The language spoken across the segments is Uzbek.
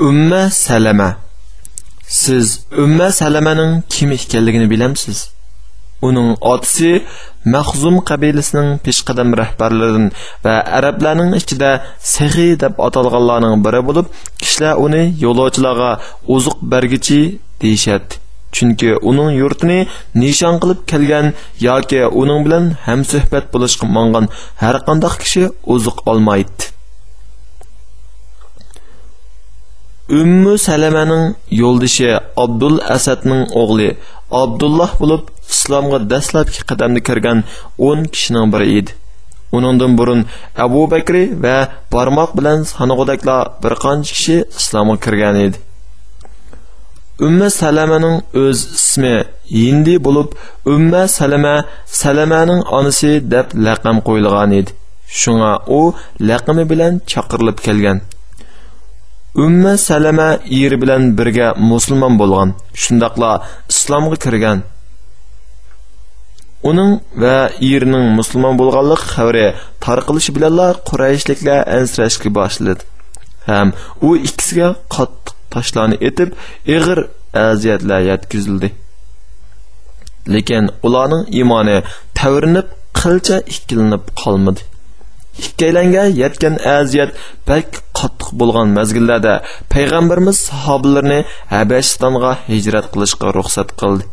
umma salama. Siz umma salamaning kim ekanligini bilamsiz? Uning otasi mahzum qabilasining peshqadam rahbarlaridan va arablarning ichida sahi deb atalganlarning biri bo'lib kishilar uni yo'lovchilarga oziq bergichi deyishadi. Chunki uning yurtini nishon qilib kelgan yoki uning bilan hamsuhbat bo'lishga mongan har qanday kishi oziq olmaydi. Ummu salamaning yo'ldishi abdul asadning o'g'li abdulloh bo'lib islomga dastlabki qadamni kirgan 10 kishining biri edi. Uningdan burun abu bakri va barmoq bilan sanog'idaklar bir qancha kishi islomga kirgan edi. Umma salamaning o'z ismi hindi bo'lib umma salama salamaning onasi deb laqam qo'yilgan edi. Shunga u laqami bilan chaqirilib kelgan. Umma salama eri bilan birga musulmon bo'lgan shundoqla islomga kirgan. Uning va erining musulmon bo'lganlik xabari tarqalishi bilanla qurayishliklar ansirashga boshladi. Ham u ikkisiga qattiq toshlarni etib ig'ir aziyatlar yetkazildi. Lekin ularning iymoni tavrinib qilcha ikkilinib qolmadi. Ikkilanga yetgan aziyat bak qattiq bo'lgan mazgillarda payg'ambarimiz sahobalarni habashistonga hijrat qilishga ruxsat qildi.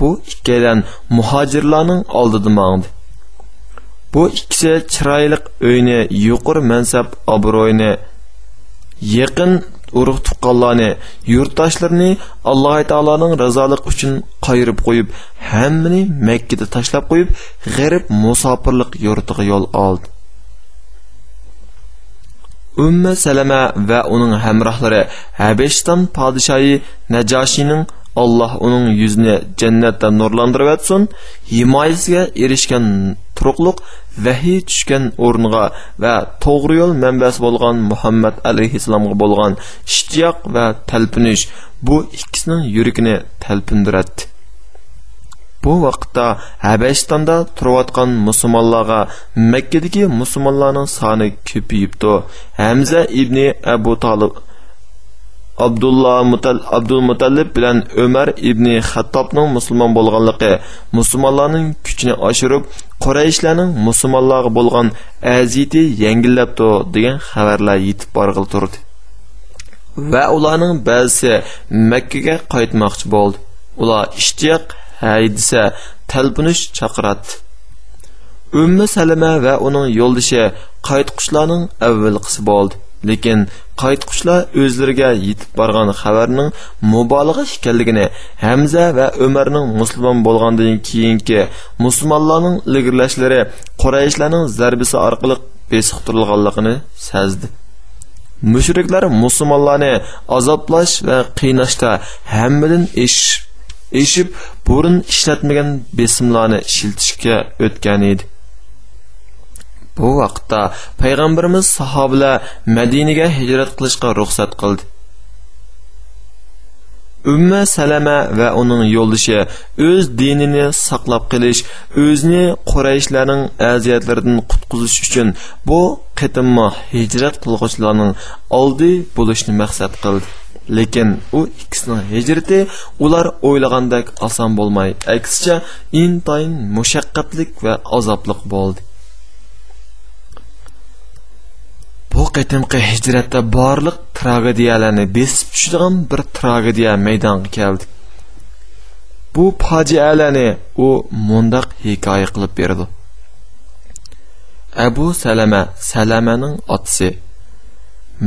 Bu ikkalan muhojirlarning oldida mangdi. Bu ikkisi chiroyli uyni yuqori mansab obro'yni yaqin urug' tuqqanlarni yurtdoshlarni alloh taoloning razoligi uchun qayirib qo'yib hammani makkada tashlab qo'yib g'arib musofirlik yurtiga yo'l oldi. Umma salama va uning hamrohlari habishton podshoyi najoshining alloh uning yuzini jannatda nurlantirib etsin himoyasiga erishgan turuqliq vahiy tushgan o'rniga va to'g'ri yo'l manbasi bo'lgan muhammad alayhissalomga bo'lgan ishtiyoq va talpinish bu ikkisining yuragini talpindiradi bu vaqtda habashistonda turayotgan musulmonlarga makkadagi musulmonlarning soni ko'payibdi. Hamza ibn abu tolib abdulloh mutal abdul mutallib bilan umar ibn xattobning musulmon bo'lganligi musulmonlarning kuchini oshirib qorayishlarning musulmonlarga bo'lgan aziyati yengillabdi degan xabarlar yetib borg'il turdi. Va ularning ba'zisi makkaga qaytmoqchi bo'ldi. Ular ishtiyoq haydisa talpinish chaqiradi ummi salima va uning yo'ldoshi qaytqushlarning avvalqisi bo'ldi. Lekin qaytqushlar o'zlariga yetib borgan xabarning mubolag'a ekanligini hamza va umarning musulmon bo'lgandan keyingi musulmonlarning ilgirlashlari qurayishlarning zarbisi orqali besiqtirilganligini sezdi. Mushriklar musulmonlarni azoblash va qiynashda hammadan eshib eshib burun ishlatmagan besimlarni shiltishga o'tgan edi. Bu vaqtda payg'ambarimiz sahobalar madinaga hijrat qilishga ruxsat qildi. Umma salama va uning yo'ldoshi o'z dinini saqlab qilish o'zini qurayishlarning aziyatlaridan qutqizish uchun bu qitimma hijrat qilg'uvchilarning oldi bo'lishni maqsad qildi. Lekin u ikkisining hijrati ular o'ylagandek oson bo'lmay aksicha intayin mushaqqatlik va azobliq bo'ldi. Bu qitimqi hijratda borliq tragediyalarni besib tushadigan bir tragediya maydonga keldi. Bu fojialarni u mundoq hikoya qilib berdi. Abu salama salamaning otasi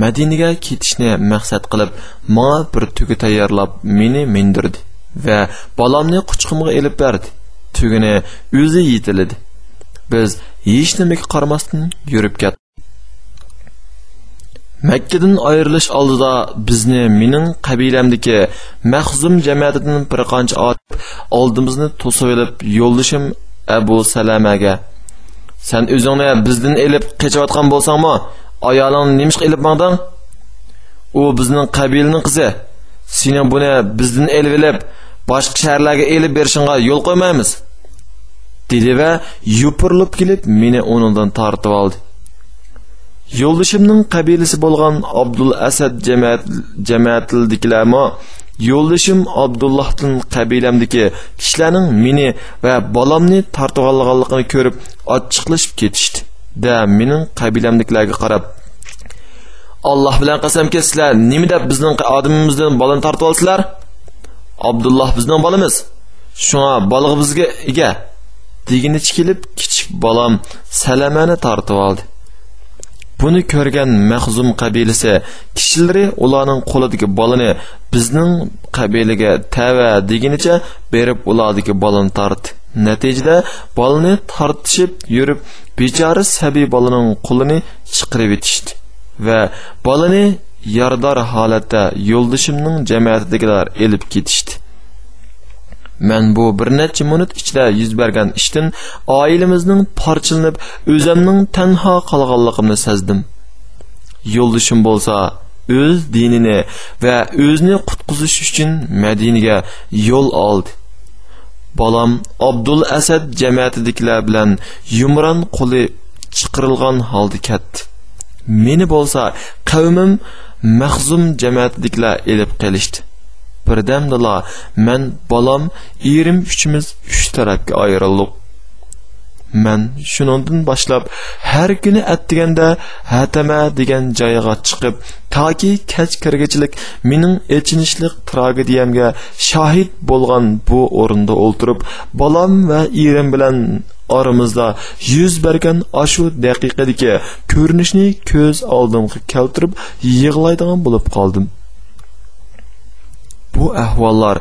madinaga ketishni maqsad qilib menga bir tugi tayyorlab meni mindirdi va bolamni quchqimga ilib berdi. Tugini o'zi yetilidi biz hech nimaga qaramasdan yurib ketdik makkadan ayrilish oldida bizni mening qabilamdagi mahzum jamiyatidan bir qancha otib oldimizni to'sib olib yo'llashim abu salamaga. San o'zingni bizdan ilib qechayotgan bo'lsangmi? Ayolingni nimishqa ilib mangding u bizning qabilaning qizi. Seni buni bizdan elib ilib boshqa shaharlarga elib berishingga yo'l qo'ymaymiz. Dedi va yupurilib kelib meni o'rnidan tortib oldi. Yo'ldoshimning qabilasi bo'lgan abdul asad jamoat yo'ldoshim yo'ldishim abdullohdan qabilamdagi kishilarning meni va bolamni tortib ko'rib ochiqlashib ketishdi. Da mening qabilamdagilarga qarab alloh bilan qasamki sizlar nima deb bizning odimimizdan bolani tortib olsizlar abdulloh bizning bolamiz. Shunga bolig'i bizga ega. Deginicha kelib kichik bolam salamani tortib oldi. Buni ko'rgan mahzum qabilasi kishilari ularning qo'lidagi bolani bizning qabilaga tava degunicha berib ulardagi bolani tortdi. Natijada bolani tortishib yurib bechora sabiy bolaning qo'lini chiqirib etishdi va bolani yordar holatda yo'ldishimning jamiyatidagilar elib ketishdi. Man bu bir necha minut ichida yuz bergan ishdan oilamizning parchalanib o'zimning tanho qolganligimni sezdim. Yo'ldishim bo'lsa o'z dinini va o'zini qutqizish uchun madinaga yo'l oldi bolam abdul asad jamiyatidagilar bilan yumron qo'li chiqirilgan holda ketdi meni bo'lsa qavmim mahzum jamiyatidagilar elib qilishdi birdamdala man bolam erim uchimiz uch tarafga ayrildik man shuningdan boshlab har kuni attiganda hatama degan joyga chiqib toki kech kirgichilik mening echinishlik tragediyamga shohid bo'lgan bu o'rinda o'ltirib bolam va erim bilan oramizda yuz bergan ashu daqiqadagi ko'rinishni ko'z oldimga keltirib yig'laydigan bo'lib qoldim. Bu ahvollar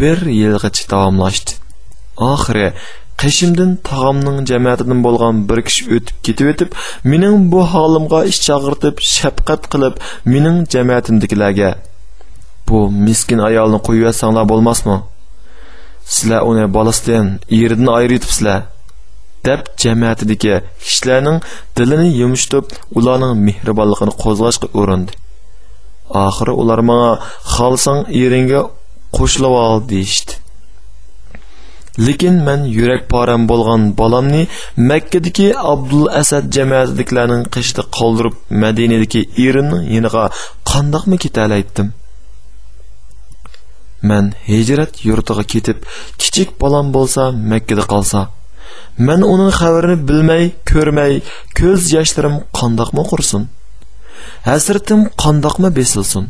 bir yilgacha davomlashdi. Oxiri qishimdan tog'amning jamiyatidan bo'lgan bir kishi o'tib ketib o'tib mening bu holimga ish chaqirtib shafqat qilib mening jamiyatimdagilarga bu miskin ayolni qo'yib yotsanglar bo'lmasmi sizlar uni bolasidan eridan ayiribsizlar deb jamiyatidagi kishilarning dilini yumshtib ularning mehribonligini qo'zg'ashga urindi oxiri ular manga xohlasang eringga qo'shilib ol deyishdi lekin men yurak poram bo'lgan bolamni makkadagi abdul asad jamiyatidagilarning qishda qoldirib madinadagi erimning yiniga qandoqmi ketalaytdim man hijrat yurtiga ketib kichik bolam bo'lsa makkada qolsa man uning xabarini bilmay ko'rmay ko'z yoshlarim qandoqmi qursin? Hasratim qandoqmi besilsin?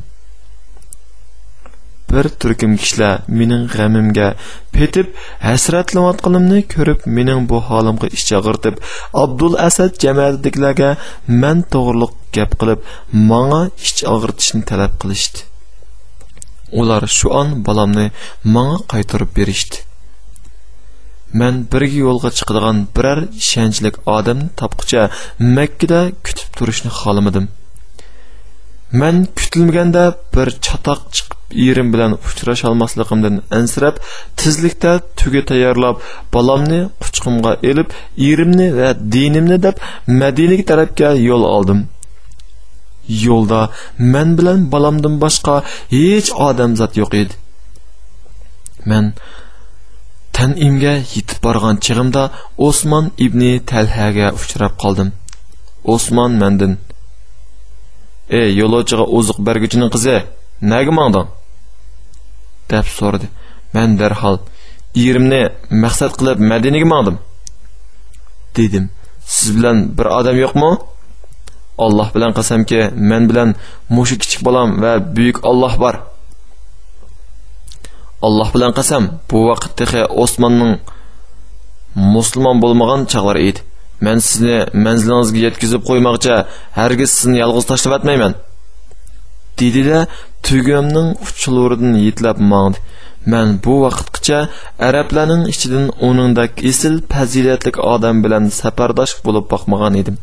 Bir turkum kishilar mening g'amimga petib hasratlanayotganimni ko'rib mening bu holimga ishchag'irtib abdul asad jamiyatidagilarga man to'g'riliq gap qilib manga ish og'irtishni talab qilishdi. Ular shu on bolamni manga qaytarib berishdi. Man birga yo'lga chiqadigan biror ishonchlik odamni topqicha makkada kutib turishni xohlamadim. Man kutilmaganda bir chatoq chiqib erim bilan uchrasholmasligimdan ansirab tezlikda tuga tayyorlab bolamni quchqimga elib erimni va dinimni deb madinaga tarafga yo'l oldim. Yo'lda man bilan bolamdan boshqa hech odamzod yo'q edi. Man tanimga yetib borgan chig'imda osmon ibni talhaga uchrab qoldim. Osmon mandin ey yo'lovchiga oziq berguchining qizi naga mangding deb so'radi. Man darhol erimni maqsad qilib madinaga mangdim dedim siz bilan bir odam yo'qmi? Alloh bilan qasamki men bilan mushu kichik bolam va buyuk olloh bor. Alloh bilan qasam bu vaqtda osmonning musulmon bo'lmagan chog'lar edi. Men sizni manzilingizga yetkazib qo'ymoqcha hargiz sizni yolg'iz tashlab atmayman dedida tugamning uchluridan yetlab mangdi. Man bu vaqtgacha arablarning ichidan uningdak esil fazilatli odam bilan safardosh bo'lib boqmagan edim.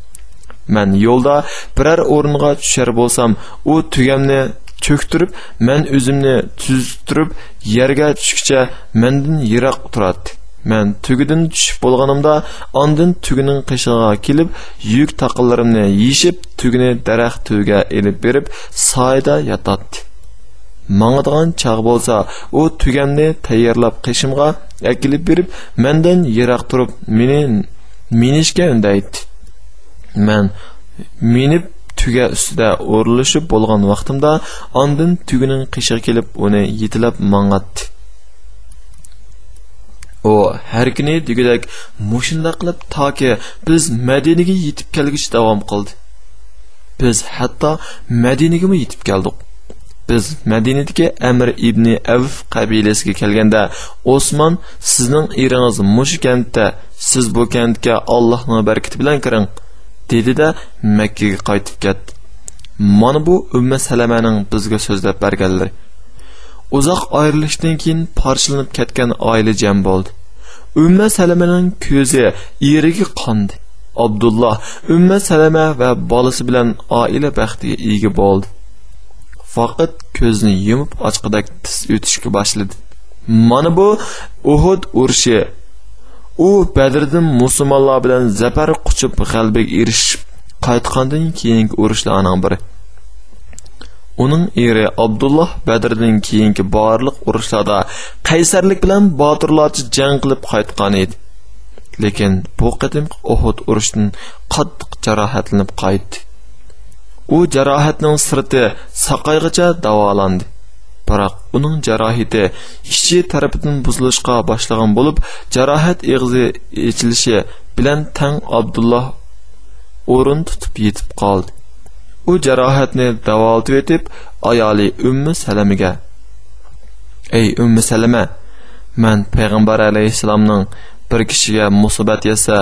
Man yo'lda biror o'ringa tushar bo'lsam u tugamni cho'ktirib man o'zimni tuztirib yerga tushguncha mendan yiroq turardi man tugidan tushib bo'lganimda ondin tugining qishig'iga kelib yuk taqillarimni yeyishib tugini daraxt tugiga ilib berib soyda yotadi. Mangadigan чағы болса u tugamni tayyorlab qishimga akilib berib mendan yiroq turib meni minishga undaydi man minib tuga ustida o'rilishib bo'lgan vaqtimda ondin tugining qishig'i kelib uni yetilab mangatdi u har kuni degudek mushunda qilib toki biz madinaga yetib kelgich davom qildi biz hatto madinagami yetib keldik biz madinadagi amir ibn avf qabilasiga kelganda osmon sizning eringiz mush kentda siz bu kandga allohning barkati bilan kiring dedida makkaga qaytib ketdi. Mana bu umma salamaning bizga so'zlab berganlari uzoq ayrilishdan keyin parchalanib ketgan oila jam bo'ldi. Umma salamaning ko'zi eriga qondi. Abdulloh umma salama va bolasi bilan oila baxtiga ega bo'ldi. Faqat ko'zni yumib ochqidak tiz o'tishga boshladi. Mana bu uhud urushi. U badrdan musulmonlar bilan zafar quchib g'alabaga erishib qaytgandan keyingi urushlarning biri. Uning eri abdulloh badrdan keyingi barliq urushlarda qaysarlik bilan botirlarcha jang qilib qaytgan edi. Lekin bu qadim uhud urushidan qattiq jarohatlanib qaytdi. U jarohatning sirti saqayg'icha davolandi biroq uning jarohati ichi tarafidan buzilishga boshlagan bo'lib jarohat eg'izi echilishi bilan tang abdulloh o'rin tutib yetib qoldi. U jarohatni davolatib etib ayoli ummi salamiga ey ummi salama man payg'ambar alayhissalomning bir kishiga musibat yetsa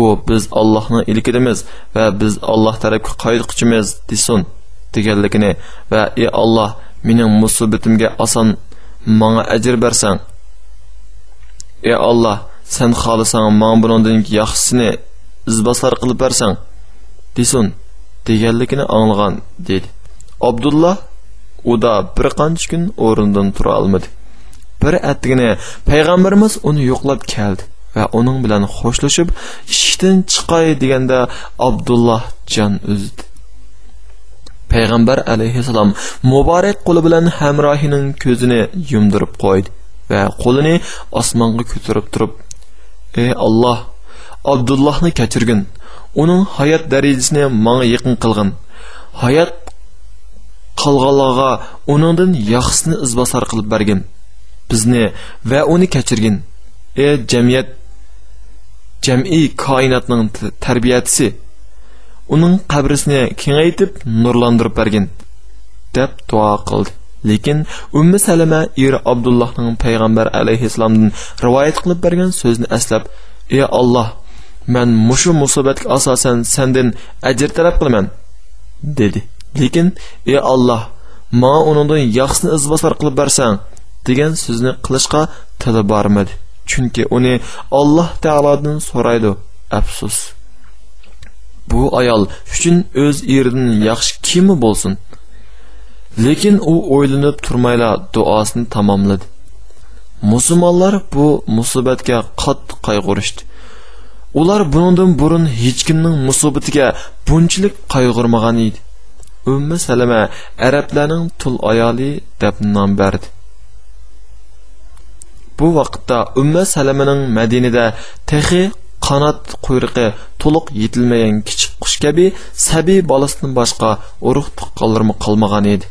u biz allohning ilkidimiz va biz alloh tarafga qaytquchimiz desin deganligini va ey alloh mening musibatimga oson manga ajr bersang ey alloh sen xohlasang man bundan yaxshisini izboslar qilib bersang desin deganligini anglagan dedi. Abdulloh uda bir qancha kun o'rnidan tura olmadi. Bir atigini payg'ambarimiz uni yo'qlab keldi. Va uning bilan xo'shlashib ishdan chiqay deganda abdulloh jon uzdi. Payg'ambar alayhissalom muborak qo'li bilan hamrohining ko'zini yumdirib qo'ydi va qo'lini osmonga ko'tarib turib ey alloh abdullohni kechirgin uning hayot darajasini manga yaqin qilgin. Hayot qolganlarga uningdan yaxshisini izbosar qilib bergin. Bizni va uni kechirgin. Ey jamiyat jam'iy koinotning tarbiyachisi. Uning qabrisini kengaytib nurlantirib bergin deb duo qildi. Lekin ummi salama eri abdullohning payg'ambar alayhissalomdan rivoyat qilib bergan so'zni aslab ey olloh man mushu musibatga asosan sandan ajr talab qilaman dedi. Lekin ey olloh ma uningdan yaxshisini izbosar qilib bersang degan so'zni qilishga tili bormadi. Chunki uni alloh taolodan so'raydi. Afsus. Bu ayol uchun o'z eridan yaxshi kimi bo'lsin? Lekin u o'ylanib turmayla duosini tamomladi. Musulmonlar bu musibatga qattiq qayg'urishdi. Ular bundan burun hech kimning musibatiga bunchalik qayg'urmagan edi. Ummi salama arablarning tul ayoli deb nom berdi. Bu vaqtda umma salamining madinada texi qanot quyruqi to'liq yetilmagan kichik qush kabi sabiy bolasidan boshqa urug' tuqqanlarmi qolmagan edi.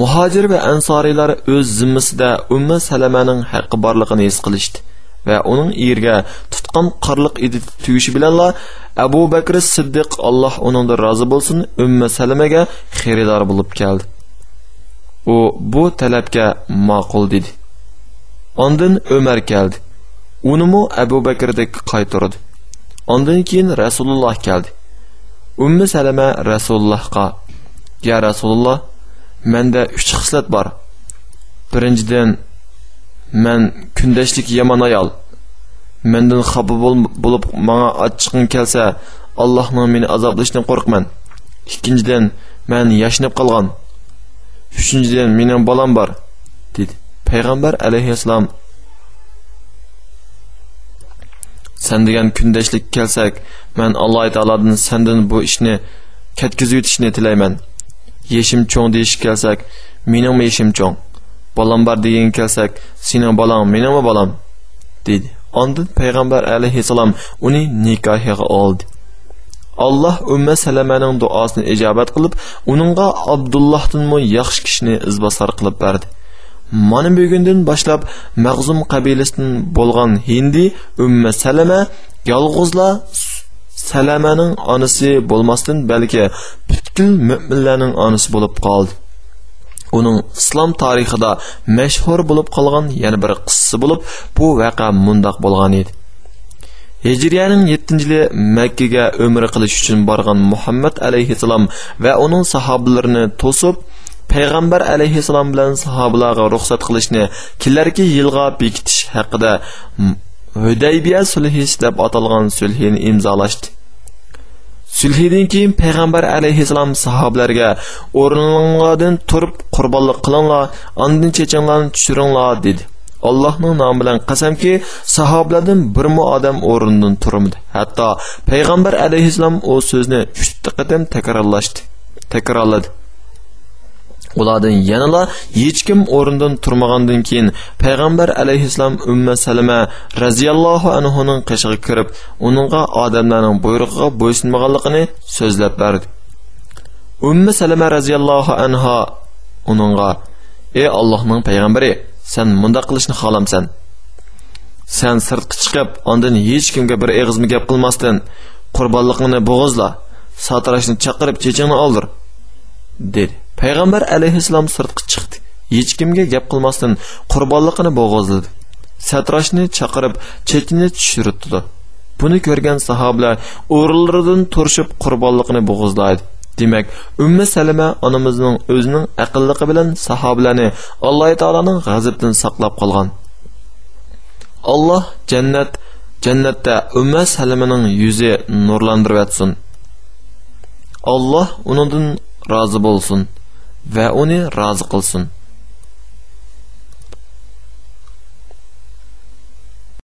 Muhojir va ansoriylar o'z zimmasida umma salamaning haqqi borligini his qilishdi va uning erga tutqan qorliq edi tuyishi bilanla abu bakr siddiq alloh uningdan rozi bo'lsin umma salamaga xaridor bo'lib keldi. U bu talabga ma'qul dedi. Ondan Ömər gəldi. Unumu Əbu Bəkirdik qaytardı. Ondan keyin Rasulullah gəldi. Ümmü Sələmə Rasulullahqa: "Ya Rasulullah, məndə 3 xislət var. Birincidən mən gündəşlik yaman ayal. Məndən xəbə olub mənə açığın gəlsə, Allahın məni azablışdan qorxman. İkincidən mən yaşınıb qalğan. Üçüncüdən, minən balam var, dedi. Peyğəmbər əleyhissalam, sən deyən kündəşlik kəlsək, mən Allah-i Teala'dan səndən bu işini, kətkizü itişini tiləymən. Yeşim çoğ deyiş kəlsək, minəm yeşim çoğ. Balam var deyin kəlsək, sinəm balam, minəm balam, dedi. Ondan Peyğəmbər əleyhissalam onu nikahiga oldu. Alloh umma salamaning duosini ijobat qilib uningga abdullohdanmi yaxshi kishini izbosar qilib berdi. Mana bugundan boshlab mag'zum qabilasidan bo'lgan hindi umma salama yolg'izla salamaning onasi bo'lmasdan balki butkul mo'minlarning onasi bo'lib qoldi. Uning islom tarixida mashhur bo'lib qolgan yana bir qissasi bo'lib bu vaqa mundoq bo'lgan edi. Hijriyaning 7 yili makkaga umr qilish uchun borgan muhammad alayhissalom va uning sahobalarini to'sib payg'ambar alayhissalom bilan sahobalarga ruxsat qilishni kelarki yilga bekitish haqida hudaybiya sulhi deb atalgan sulhini imzolashdi. Sulhidan keyin payg'ambar alayhissalom sahobalarga o'rninglardan turib qurbonlik qilinglar andin chechinglarni tushiringlar dedi allohning nomi bilan qasamki sahobalardan birmu odam o'rnidan turmadi hatto payg'ambar alayhissalom u so'zni uchta qadam takrorlashdi takrorladi ulardan yanala hech kim o'rnidan turmagandan keyin payg'ambar alayhissalom umma salama roziyallohu anhuning qishig'iga kirib uningga odamlarning buyrug'iga bo'ysunmaganligini so'zlab berdi umma salama roziyallohu anha uningga ey allohning payg'ambari sen munda qilishni xohlamsan. Sen sirtqa chiqib ondan hech kimga bir eg'izmi gap qilmasdan qurbonliqni bo'g'izla satrashni chaqirib chechingni oldir dedi. Payg'ambar alayhissalom sirtqa chiqdi. Hech kimga gap qilmasdan qurbonliqni bo'g'izladi. Satroshni chaqirib chechini tushirtdi buni ko'rgan sahobalar o'rinlaridan turishib qurbonliqni bo'g'izlaydi. Demək, Ümmü Sələmə anamızın özünün əqilliqi bilən sahabiləni Allah-u Teala'nın ғazibdən saqlab qalğan. Allah cənnət cənnətdə Ümmü Sələmənin yüzü nurlandırıb etsin. Allah onundan razı bolsun və onu razı qılsın.